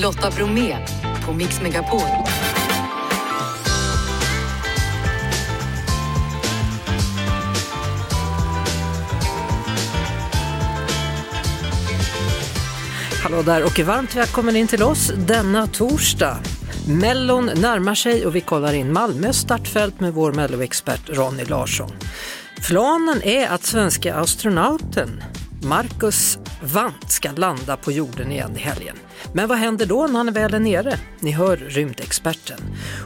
Lotta Bromé på Mix Megapol. Hallå där och varmt välkommen in till oss denna torsdag. Mellon närmar sig och vi kollar in Malmös startfält med vår melloexpert Ronny Larsson. Planen är att svenska astronauten Marcus Wandt ska landa på jorden igen i helgen. Men vad händer då när han väl är nere? Ni hör rymdexperten.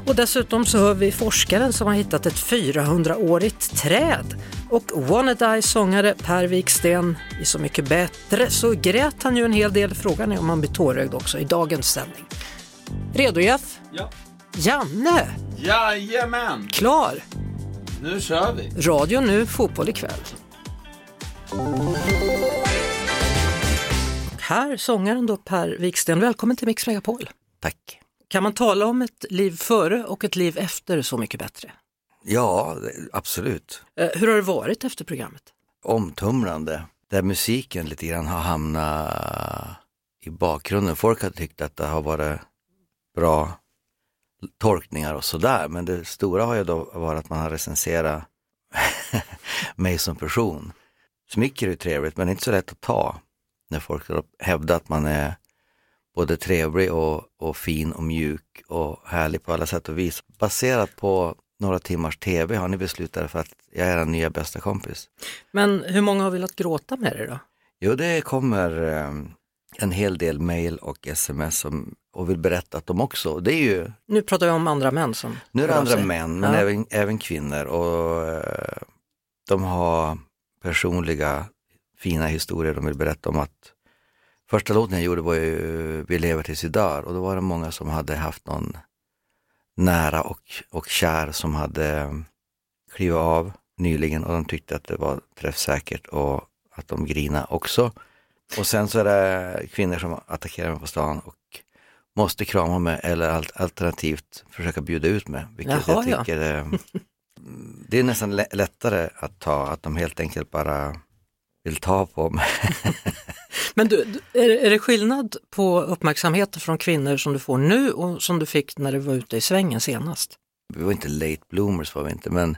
Och dessutom så hör vi forskaren som har hittat ett 400-årigt träd. Och Wannaday sångare Per Wiksten, i Så mycket bättre så grät han ju en hel del. Frågan är om han blir tårögd också i dagens sändning. Redo Jeff? Ja. Janne, Jajamän! klar? Nu kör vi! Radio nu, fotboll ikväll. Här sångaren då Per Wiksten, välkommen till Mix Megapol. Tack. Kan man tala om ett liv före och ett liv efter Så mycket bättre? Ja, absolut. Eh, hur har det varit efter programmet? Omtumlande. Där musiken lite grann har hamnat i bakgrunden. Folk har tyckt att det har varit bra tolkningar och sådär. Men det stora har ju då varit att man har recenserat mig som person. Smicker är ju trevligt men det är inte så lätt att ta. När folk hävdar att man är både trevlig och, och fin och mjuk och härlig på alla sätt och vis. Baserat på några timmars tv har ni beslutat för att jag är en nya bästa kompis. Men hur många har velat gråta med dig då? Jo, det kommer eh, en hel del mejl och sms som, och vill berätta att de också, det är ju, Nu pratar vi om andra män som nu är det andra sig. män men Ja. även, även kvinnor och eh, de har personliga fina historier de vill berätta om att första låten jag gjorde var ju Vi lever tills dör och då var det många som hade haft någon nära och, och kär som hade klivit av nyligen och de tyckte att det var träffsäkert och att de grina också. Och sen så är det kvinnor som attackerar mig på stan och måste krama mig eller al- alternativt försöka bjuda ut mig. Vilket Jaha, jag ja. tycker är, det är nästan lä- lättare att ta, att de helt enkelt bara vill ta på mig. Men du, är, är det skillnad på uppmärksamhet från kvinnor som du får nu och som du fick när du var ute i svängen senast? vi var inte late bloomers var vi inte, men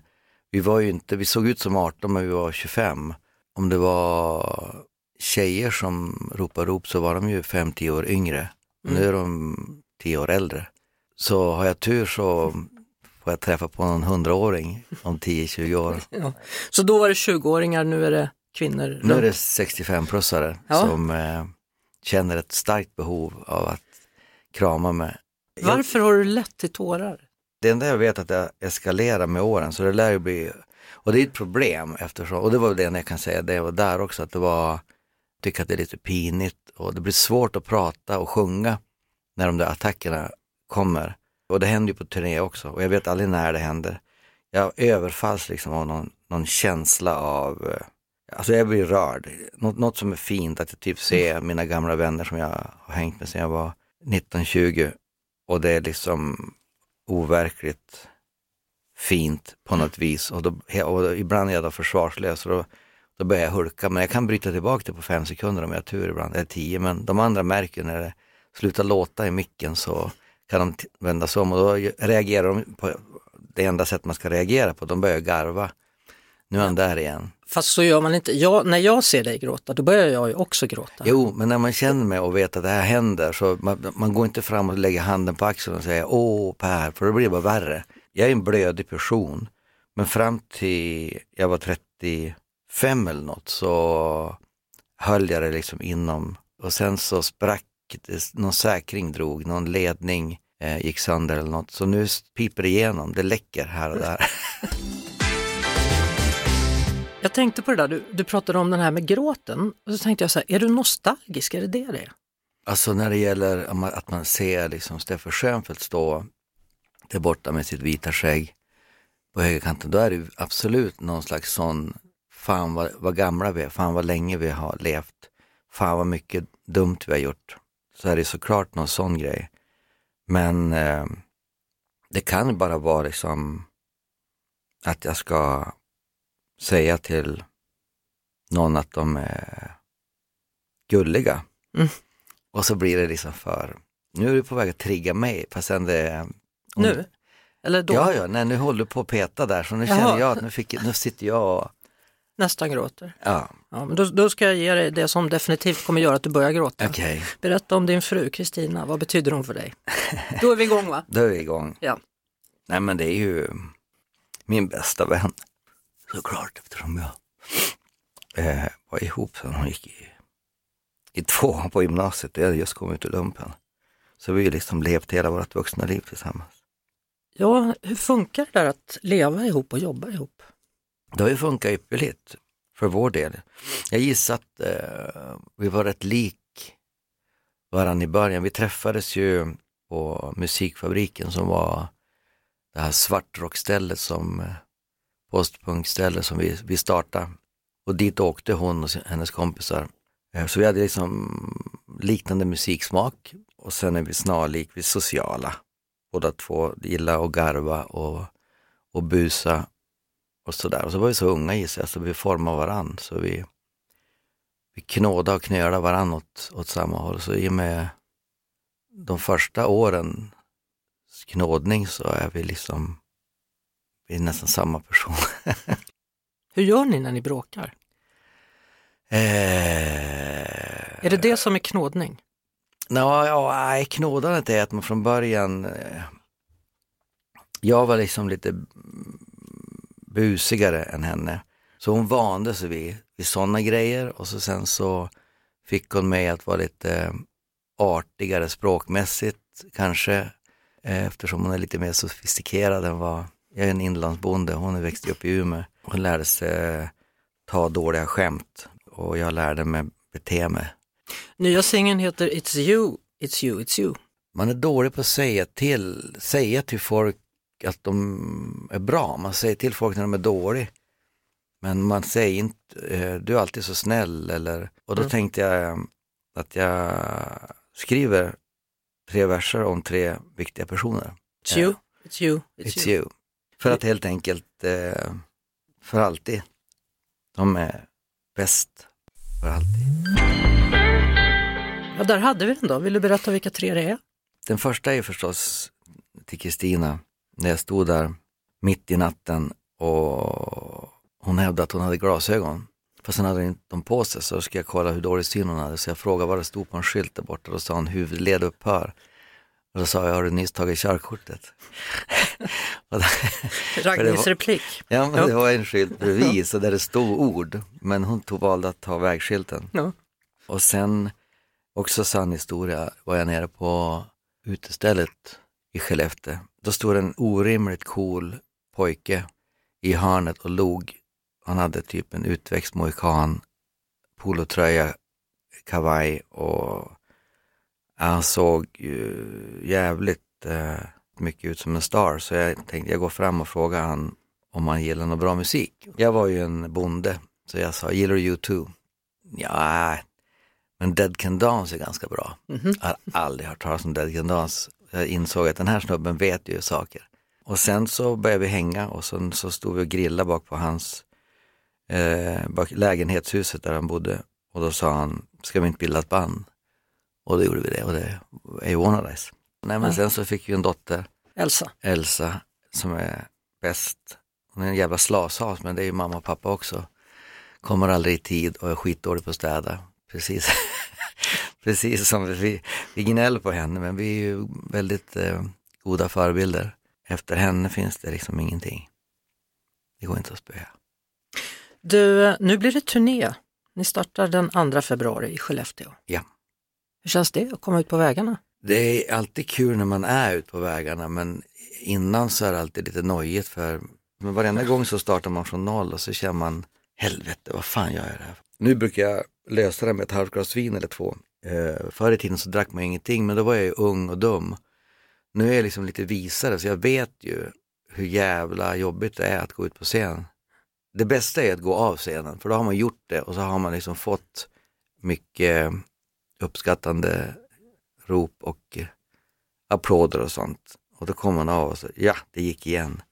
vi var ju inte, vi såg ut som 18 men vi var 25. Om det var tjejer som ropade rop så var de ju 5-10 år yngre. Nu är de 10 år äldre. Så har jag tur så får jag träffa på någon hundraåring om 10-20 år. Ja. Så då var det 20-åringar, nu är det kvinnor? Nu är det runt. 65-plussare Ja. som eh, känner ett starkt behov av att krama mig. Varför har du lätt till tårar? Det enda jag vet är att det eskalerar med åren så det lär ju bli, och det är ett problem eftersom, och det var det jag kan säga, det var där också, att det var, jag tycker att det är lite pinigt och det blir svårt att prata och sjunga när de där attackerna kommer. Och det händer ju på turné också och jag vet aldrig när det händer. Jag överfalls liksom av någon, någon känsla av, eh, alltså jag blir rörd. Något, något som är fint, att jag typ ser mina gamla vänner som jag har hängt med sedan jag var 19-20 och det är liksom overkligt fint på något vis. Och, då, och ibland är jag då försvarslös och då, då börjar jag hulka. Men jag kan bryta tillbaka det på fem sekunder om jag har tur ibland, eller tio men de andra märker när det slutar låta i micken så kan de vända sig om. Och då reagerar de på det enda sätt man ska reagera på, de börjar garva. Nu är han där igen. Fast så gör man inte. Jag, när jag ser dig gråta, då börjar jag ju också gråta. Jo, men när man känner mig och vet att det här händer så man, man går inte fram och lägger handen på axeln och säger åh Per, för då blir det bara värre. Jag är en blödig person, men fram till jag var 35 eller något så höll jag det liksom inom och sen så sprack någon säkring drog, någon ledning eh, gick sönder eller något. Så nu piper det igenom, det läcker här och där. Jag tänkte på det där, du, du pratade om den här med gråten. Och så tänkte jag så här, är du nostalgisk? Är det det det är? Alltså när det gäller att man ser liksom Steffe Schönfeldt stå där borta med sitt vita skägg på högerkanten, då är det absolut någon slags sån, fan vad, vad gamla vi är, fan vad länge vi har levt, fan vad mycket dumt vi har gjort. Så är det såklart någon sån grej. Men eh, det kan bara vara liksom att jag ska säga till någon att de är gulliga. Mm. Och så blir det liksom för Nu är du på väg att trigga mig, fast sen det är... Nu? Eller då? Ja, ja, nej, nu håller du på att peta där, så nu Jaha. känner jag att nu, fick, nu sitter jag och... Nästan gråter. Ja, Ja, men då, då ska jag ge dig det som definitivt kommer göra att du börjar gråta. okej, Berätta om din fru Kristina, vad betyder hon för dig? Då är vi igång va? då är vi igång. Ja. Nej, men det är ju min bästa vän. Såklart, eftersom jag eh, var ihop sen hon gick i, i tvåan på gymnasiet och jag hade just kommit ut ur lumpen. Så vi har liksom levt hela vårt vuxna liv tillsammans. Ja, hur funkar det där att leva ihop och jobba ihop? Det har ju funkat ypperligt för vår del. Jag gissar att eh, vi var rätt lik varandra i början. Vi träffades ju på musikfabriken som var det här svartrockstället som eh, postpunkställe som vi, vi startade. Och dit åkte hon och hennes kompisar. Eh, så vi hade liksom liknande musiksmak och sen är vi snarlik, vi är sociala. Båda två gillar att garva och, och busa och sådär. Och så var vi så unga gissar jag, så vi formade varann. Så vi, vi knådade och knölade varann åt, åt samma håll. Så i och med de första åren knådning så är vi liksom, vi är nästan samma person. Hur gör ni när ni bråkar? Eh, Är det det som är knådning? Nå, ja, nej, knådandet är att man från början, eh, jag var liksom lite busigare än henne. Så hon vande sig vid, vid sådana grejer och så sen så fick hon mig att vara lite artigare språkmässigt kanske. eh, Eftersom hon är lite mer sofistikerad än vad, jag är en inlandsbonde, hon är växt upp i Umeå. Hon lärde sig eh, ta dåliga skämt och jag lärde mig bete mig. Nya singeln heter It's you, it's you, it's you. Man är dålig på att säga till, säga till folk att de är bra. Man säger till folk när de är dåliga. Men man säger inte, eh, du är alltid så snäll eller, och då Mm. tänkte jag eh, att jag skriver tre verser om tre viktiga personer. It's you, it's you, it's, It's you. you. För att helt enkelt, eh, för alltid. De är bäst för alltid. Ja, där hade vi den då. Vill du berätta vilka tre det är? Den första är förstås till Kristina, när jag stod där mitt i natten och hon hävdade att hon hade glasögon. Fast sen hade hon inte dem på sig så ska jag kolla hur dålig syn hon hade. Så jag frågade vad det stod på en skylt där borta. Då sa hon huvudled upphör. Och då sa jag, har du nyss tagit körkortet? Och då- Ragnhilds var- replik. ja, men det var en skylt bredvid så där det stod ord. Men hon tog valde att ta vägskylten. Ja. Och sen, också sann historia, var jag nere på utestället i Skellefteå. Då stod en orimligt cool pojke i hörnet och log. Han hade typ en utväxt mohikan, polotröja, kavaj och han såg ju jävligt eh, mycket ut som en star. Så jag tänkte jag går fram och frågar han om han gillar någon bra musik. Jag var ju en bonde, så jag sa, gillar du U2? Ja, men Dead Can Dance är ganska bra. Mhm. Jag har aldrig hört talas om Dead Can Dance. Jag insåg att den här snubben vet ju saker. Och sen så började vi hänga och sen så stod vi och grillade bak på hans eh, bak lägenhetshuset där han bodde. Och då sa han, ska vi inte bilda ett band? Och då gjorde vi det och det är ju One of Us. Nej men Ja. sen så fick vi en dotter, Elsa. Elsa, som är bäst. Hon är en jävla slashas men det är ju mamma och pappa också. Kommer aldrig i tid och är skitdålig på att städa. Precis, Precis som vi, vi gnäller på henne men vi är ju väldigt eh, goda förebilder. Efter henne finns det liksom ingenting. Det går inte att spöa. Du, nu blir det turné. Ni startar den 2 februari i Skellefteå. Ja. Hur känns det att komma ut på vägarna? Det är alltid kul när man är ute på vägarna men innan så är det alltid lite nojigt för men varenda gång så startar man från noll och så känner man helvete vad fan gör jag det här? Nu brukar jag lösa det med ett halvt glas vin eller två. Eh, förr i tiden så drack man ingenting men då var jag ju ung och dum. Nu är jag liksom lite visare så jag vet ju hur jävla jobbigt det är att gå ut på scen. Det bästa är att gå av scenen för då har man gjort det och så har man liksom fått mycket uppskattande rop och eh, applåder och sånt. Och då kommer man av och så, ja, det gick igen.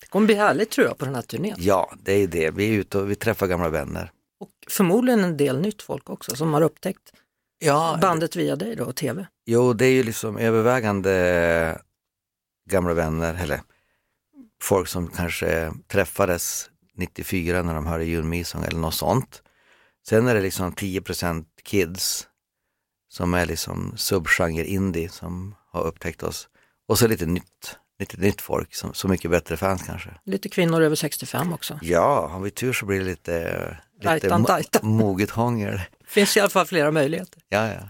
Det kommer bli härligt tror jag på den här turnén. Ja, det är det. Vi är ute och vi träffar gamla vänner. Och förmodligen en del nytt folk också som har upptäckt Ja, bandet via dig då, tv? Jo, det är ju liksom övervägande gamla vänner, eller folk som kanske träffades 94 när de hörde julmissång eller något sånt. Sen är det liksom 10% kids som är liksom subgenre indie som har upptäckt oss. Och så lite nytt, lite nytt folk, som, så mycket bättre fans kanske. Lite kvinnor över 65 också. Ja, har vi tur så blir det lite, lite Dajtan, dajtan. mo- moget hångel. Finns i alla fall flera möjligheter. Ja, ja.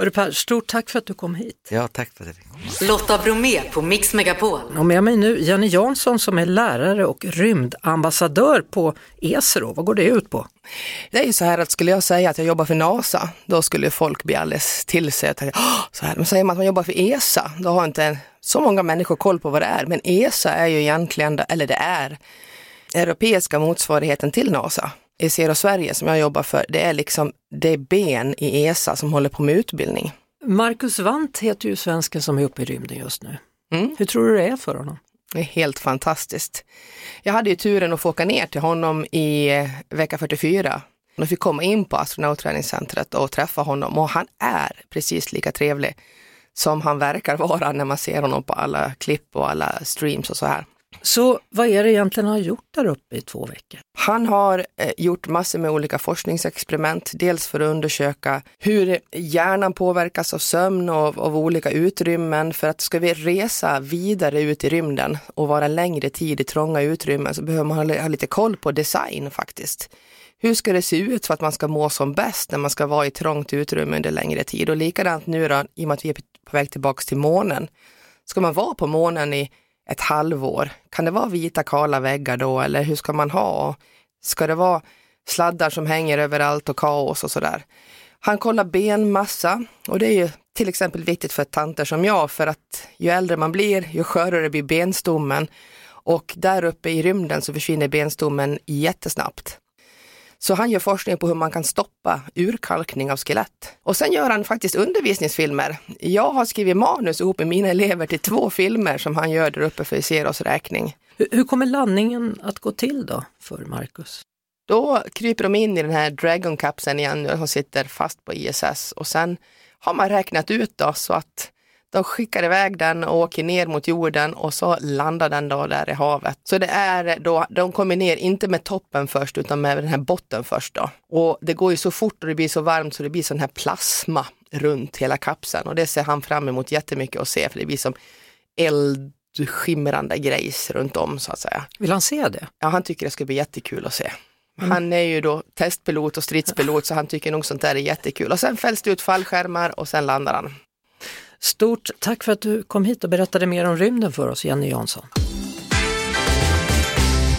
Hörru Per, stort tack för att du kom hit. ja, tack för att jag fick komma. Lotta Bromé på Mix Megapol. Och med mig nu Jenny Jansson som är lärare och rymdambassadör på ESRO. Vad går det ut på? Det är ju så här att skulle jag säga att jag jobbar för NASA, då skulle folk bli alldeles till sig. "Åh!" Så här. Men säger man att man jobbar för ESA, då har inte så många människor koll på vad det är. Men ESA är ju egentligen, eller det är, europeiska motsvarigheten till NASA. ESERO Sverige som jag jobbar för, det är liksom det ben i ESA som håller på med utbildning. Marcus Wandt heter ju svensken som är uppe i rymden just nu. Mm. Hur tror du det är för honom? Det är helt fantastiskt. Jag hade ju turen att få åka ner till honom i eh, vecka 44. Jag fick komma in på astronautträningscentret och träffa honom och han är precis lika trevlig som han verkar vara när man ser honom på alla klipp och alla streams och så här. Så vad är det egentligen han har gjort där uppe i två veckor? Han har eh, gjort massor med olika forskningsexperiment, dels för att undersöka hur hjärnan påverkas av sömn och av olika utrymmen. För att ska vi resa vidare ut i rymden och vara längre tid i trånga utrymmen så behöver man ha, ha lite koll på design faktiskt. Hur ska det se ut för att man ska må som bäst när man ska vara i trångt utrymme under längre tid? Och likadant nu då, i och med att vi är på väg tillbaks till månen. Ska man vara på månen i ett halvår? Kan det vara vita kala väggar då eller hur ska man ha? Ska det vara sladdar som hänger överallt och kaos och sådär? Han kollar benmassa och det är ju till exempel viktigt för tanter som jag för att ju äldre man blir ju skörare blir benstommen och där uppe i rymden så försvinner benstommen jättesnabbt. Så han gör forskning på hur man kan stoppa urkalkning av skelett. Och sen gör han faktiskt undervisningsfilmer. Jag har skrivit manus ihop med mina elever till två filmer som han gör där uppe för Iseros räkning. Hur, hur kommer landningen att gå till då för Marcus? Då kryper de in i den här Dragon-kapseln igen och sitter fast på ISS och sen har man räknat ut då så att de skickar iväg den och åker ner mot jorden och så landar den då där i havet. Så det är då, de kommer ner, inte med toppen först utan med den här botten först då. Och det går ju så fort och det blir så varmt så det blir sån här plasma runt hela kapseln och det ser han fram emot jättemycket att se för det blir som eldskimrande grejs runt om så att säga. Vill han se det? Ja, han tycker det ska bli jättekul att se. Han är ju då testpilot och stridspilot så han tycker nog sånt där är jättekul. Och sen fälls det ut fallskärmar och sen landar han. Stort tack för att du kom hit och berättade mer om rymden för oss, Jenny Jansson.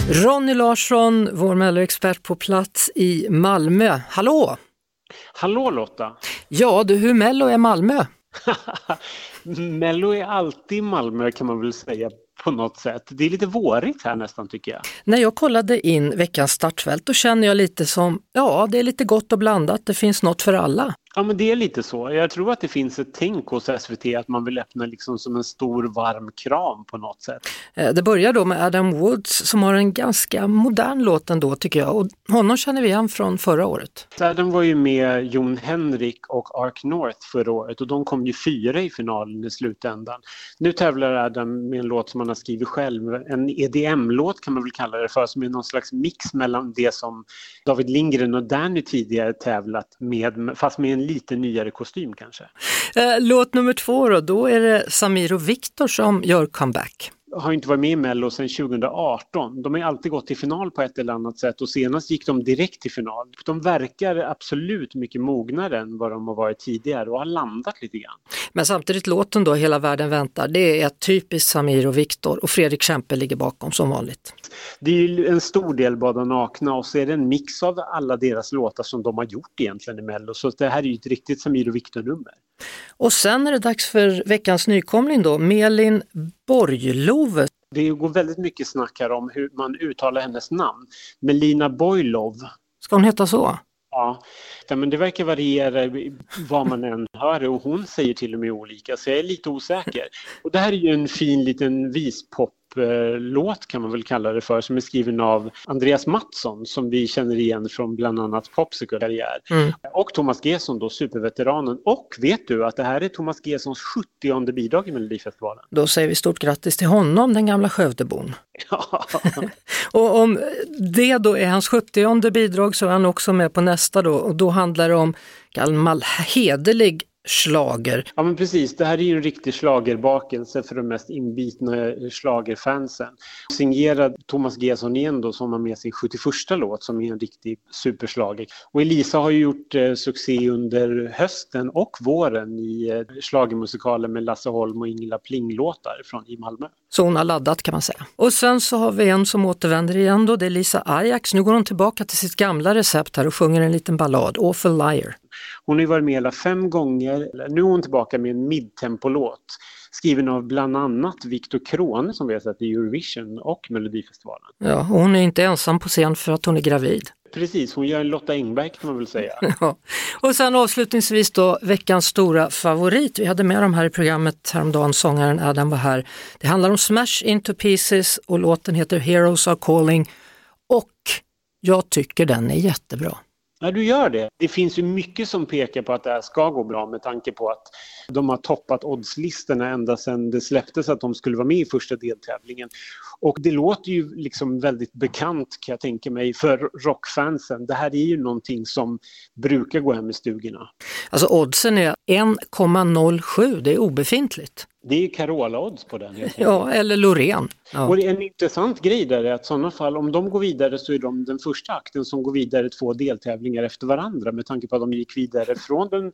Ronny Larsson, vår Melloexpert på plats i Malmö. Hallå! Hallå Lotta! Ja du, hur Mello är Malmö? Mello är alltid Malmö kan man väl säga på något sätt. Det är lite vårigt här nästan tycker jag. När jag kollade in veckans startfält då känner jag lite som, ja det är lite gott och blandat, det finns något för alla. Ja men det är lite så. Jag tror att det finns ett tänk hos SVT att man vill öppna liksom som en stor varm kram på något sätt. Eh, Det börjar då med Adam Woods som har en ganska modern låt ändå tycker jag och honom känner vi igen från förra året. Adam var ju med Jon Henrik och Ark North förra året och de kom ju fyra i finalen i slutändan. Nu tävlar Adam med en låt som han har skrivit själv, en EDM-låt kan man väl kalla det för, som är någon slags mix mellan det som David Lindgren och Danny tidigare tävlat med, fast med en en lite nyare kostym kanske. Eh, låt nummer två då, då är det Samir och Viktor som gör comeback har inte varit med i Mello sedan 2018. De har alltid gått till final på ett eller annat sätt och senast gick de direkt till final. De verkar absolut mycket mognare än vad de har varit tidigare och har landat lite grann. Men samtidigt låten då, Hela världen väntar, det är typiskt Samir och Viktor och Fredrik Kempe ligger bakom som vanligt. Det är ju en stor del Bada nakna och så är det en mix av alla deras låtar som de har gjort egentligen i Mello. Så det här är ju ett riktigt Samir och Viktor-nummer. Och sen är det dags för veckans nykomling då, Melin Borglove. Det går väldigt mycket snack här om hur man uttalar hennes namn. Melina Boylov. Ska hon heta så? Ja, men det verkar variera vad man än hör och hon säger till och med olika så jag är lite osäker. Och det här är ju en fin liten vispop poplåt kan man väl kalla det för som är skriven av Andreas Mattsson som vi känner igen från bland annat Popsicle karriär. Mm. Och Thomas Gesson då, superveteranen. Och vet du att det här är Thomas Gessons 70 bidrag i Melodifestivalen? Då säger vi stort grattis till honom, den gamla Skövdebon. Ja. Och om det då är hans 70 bidrag så är han också med på nästa då och då handlar det om gammal hederlig slager. Ja men precis, det här är ju en riktig slagerbakelse för de mest inbitna slagerfansen. Signerad Thomas Gesson igen då som har med sin 71 låt som är en riktig superslager. Och Elisa har ju gjort eh, succé under hösten och våren i eh, schlagermusikalen med Lasse Holm och Ingela Pling-låtar från i Malmö. Så hon har laddat kan man säga. Och sen så har vi en som återvänder igen då, det är Lisa Ajax. Nu går hon tillbaka till sitt gamla recept här och sjunger en liten ballad, Awful Liar. Hon har ju varit med hela fem gånger. Nu är hon tillbaka med en midtempolåt skriven av bland annat Viktor Krone som vi har sett i Eurovision och Melodifestivalen. Ja, hon är inte ensam på scen för att hon är gravid. Precis, hon gör en Lotta Engberg kan man väl säga. Ja. Och sen avslutningsvis då veckans stora favorit. Vi hade med dem här i programmet häromdagen, sångaren Adam var här. Det handlar om Smash Into Pieces och låten heter Heroes Are Calling och jag tycker den är jättebra. Ja, du gör det. Det finns ju mycket som pekar på att det här ska gå bra med tanke på att de har toppat oddslistorna ända sedan det släpptes att de skulle vara med i första deltävlingen. Och det låter ju liksom väldigt bekant kan jag tänka mig för rockfansen. Det här är ju någonting som brukar gå hem i stugorna. Alltså oddsen är 1,07, det är obefintligt. Det är Carola-odds på den. Ja, eller Loreen. Ja. Och en intressant grej där är att sådana fall, om de går vidare så är de den första akten som går vidare två deltävlingar efter varandra med tanke på att de gick vidare från den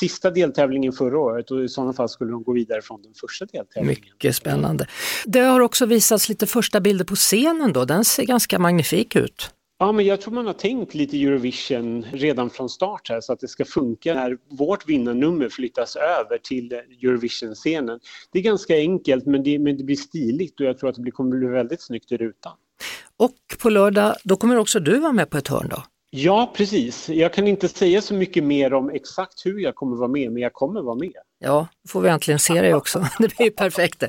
sista deltävlingen förra året och i sådana fall skulle de gå vidare från den första deltävlingen. Mycket spännande. Det har också visats lite första bilder på scenen då, den ser ganska magnifik ut. Ja, men jag tror man har tänkt lite Eurovision redan från start här så att det ska funka när vårt vinnarnummer flyttas över till Eurovision-scenen. Det är ganska enkelt men det, men det blir stiligt och jag tror att det kommer bli väldigt snyggt i rutan. Och på lördag, då kommer också du vara med på ett hörn då? Ja, precis. Jag kan inte säga så mycket mer om exakt hur jag kommer vara med, men jag kommer vara med. Ja, då får vi äntligen se dig också. Det blir ju perfekt.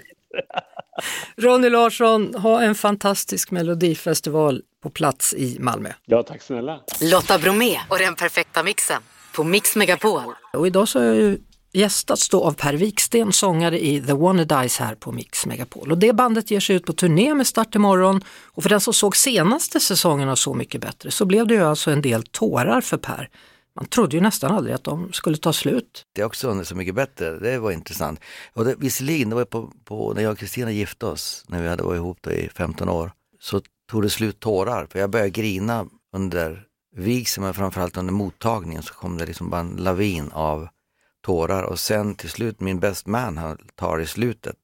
Ronny Larsson, ha en fantastisk melodifestival på plats i Malmö. Ja, tack snälla. Lotta Bromé och den perfekta mixen på Mix Megapol. Och idag så har jag ju gästats då av Per Wiksten, sångare i The Wannadies här på Mix Megapol. Och det bandet ger sig ut på turné med start imorgon. Och för den som såg senaste säsongen av Så mycket bättre så blev det ju alltså en del tårar för Per. Man trodde ju nästan aldrig att de skulle ta slut. Det är också under Så mycket bättre, det var intressant. Och det, visserligen, det var på, på, när jag och Kristina gifte oss, när vi hade varit ihop då i 15 år, så tog det slut tårar. För jag började grina under vigseln, men framförallt under mottagningen så kom det liksom bara en lavin av tårar. Och sen till slut, min best man han tar i slutet,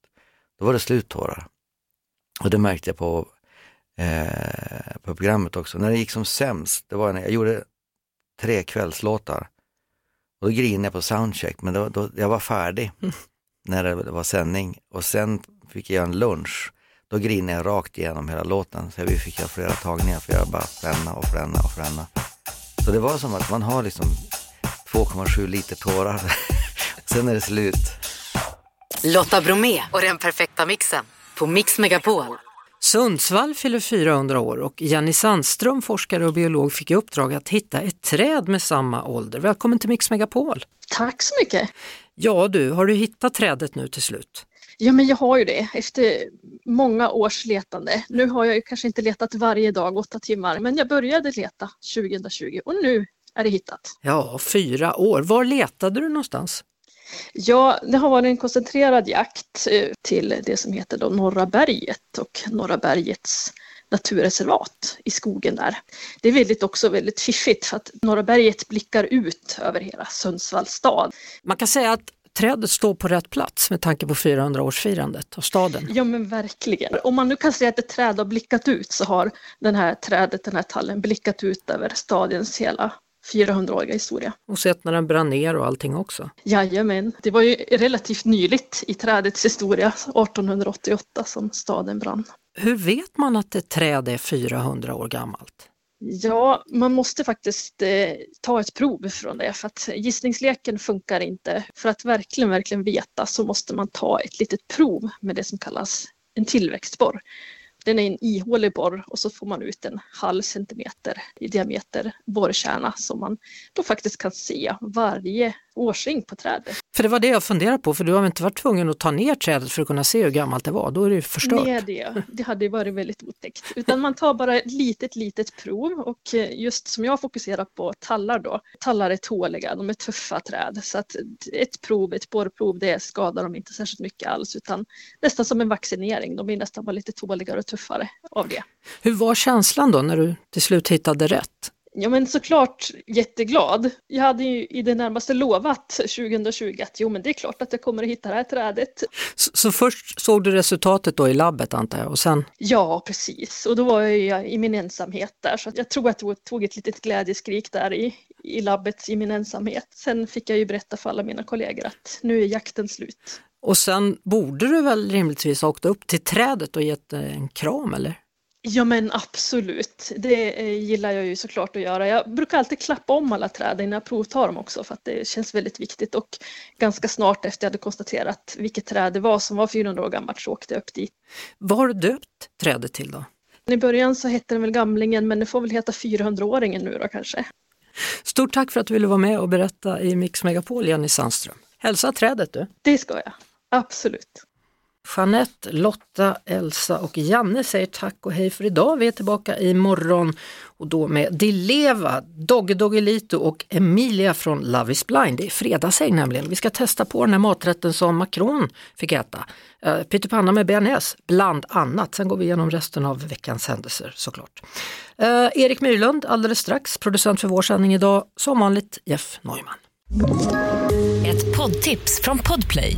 då var det slut tårar. Och det märkte jag på, eh, på programmet också. När det gick som sämst, det var när jag gjorde tre kvällslåtar. Och då grinade jag på soundcheck, men då, då, jag var färdig när det var sändning. Och sen fick jag en lunch. Då grinade jag rakt igenom hela låten. Så vi fick göra flera tagningar för jag bara fränna och fränna och fränna. Så det var som att man har liksom 2,7 liter tårar. sen är det slut. Lotta Bromé och den perfekta mixen på Mix Megapol. Sundsvall fyller 400 år och Jenny Sandström, forskare och biolog, fick i uppdrag att hitta ett träd med samma ålder. Välkommen till Mix Megapol! Tack så mycket! Ja du, har du hittat trädet nu till slut? Ja, men jag har ju det efter många års letande. Nu har jag ju kanske inte letat varje dag åtta timmar, men jag började leta 2020 och nu är det hittat. Ja, fyra år. Var letade du någonstans? Ja, det har varit en koncentrerad jakt eh, till det som heter då Norra berget och Norra bergets naturreservat i skogen där. Det är väldigt också väldigt fiffigt för att Norra berget blickar ut över hela Sundsvalls stad. Man kan säga att trädet står på rätt plats med tanke på 400-årsfirandet av staden. Ja men verkligen. Om man nu kan säga att ett träd har blickat ut så har den här trädet, den här tallen blickat ut över stadens hela 400-åriga historia. Och sett när den brann ner och allting också. Jajamän, det var ju relativt nyligt i trädets historia, 1888 som staden brann. Hur vet man att ett träd är 400 år gammalt? Ja, man måste faktiskt eh, ta ett prov från det för att gissningsleken funkar inte. För att verkligen, verkligen veta så måste man ta ett litet prov med det som kallas en tillväxtborr. Den är en ihålig borr och så får man ut en halv centimeter i diameter borrkärna som man då faktiskt kan se varje årsring på trädet. För det var det jag funderade på, för du har inte varit tvungen att ta ner trädet för att kunna se hur gammalt det var, då är det ju förstört. Nej, det, det hade varit väldigt otäckt. Utan man tar bara ett litet, litet prov och just som jag fokuserar på tallar då, tallar är tåliga, de är tuffa träd så att ett prov, ett borrprov, det skadar dem inte särskilt mycket alls utan nästan som en vaccinering, de blir nästan bara lite tåligare och tuffare av det. Hur var känslan då när du till slut hittade rätt? Ja men såklart jätteglad. Jag hade ju i det närmaste lovat 2020 att jo men det är klart att jag kommer att hitta det här trädet. Så, så först såg du resultatet då i labbet antar jag och sen? Ja precis och då var jag i min ensamhet där så jag tror att jag tog ett litet glädjeskrik där i, i labbet i min ensamhet. Sen fick jag ju berätta för alla mina kollegor att nu är jakten slut. Och sen borde du väl rimligtvis ha åkt upp till trädet och gett en kram eller? Ja men absolut, det eh, gillar jag ju såklart att göra. Jag brukar alltid klappa om alla träd innan jag provtar dem också för att det känns väldigt viktigt och ganska snart efter jag hade konstaterat vilket träd det var som var 400 år gammalt så åkte jag upp dit. Vad har du döpt trädet till då? I början så hette den väl Gamlingen men det får väl heta 400-åringen nu då kanske. Stort tack för att du ville vara med och berätta i Mix Megapol, Jenny Sandström. Hälsa trädet du! Det ska jag, absolut. Jeanette, Lotta, Elsa och Janne säger tack och hej för idag. Vi är tillbaka imorgon och då med Dileva, Dogge Doggelito och Emilia från Love is blind. Det är fredagshäng nämligen. Vi ska testa på den här maträtten som Macron fick äta. Uh, pyttipanna med bearnaise, bland annat. Sen går vi igenom resten av veckans händelser såklart. Uh, Erik Myrlund alldeles strax, producent för vår sändning idag. Som vanligt Jeff Neumann. Ett poddtips från Podplay.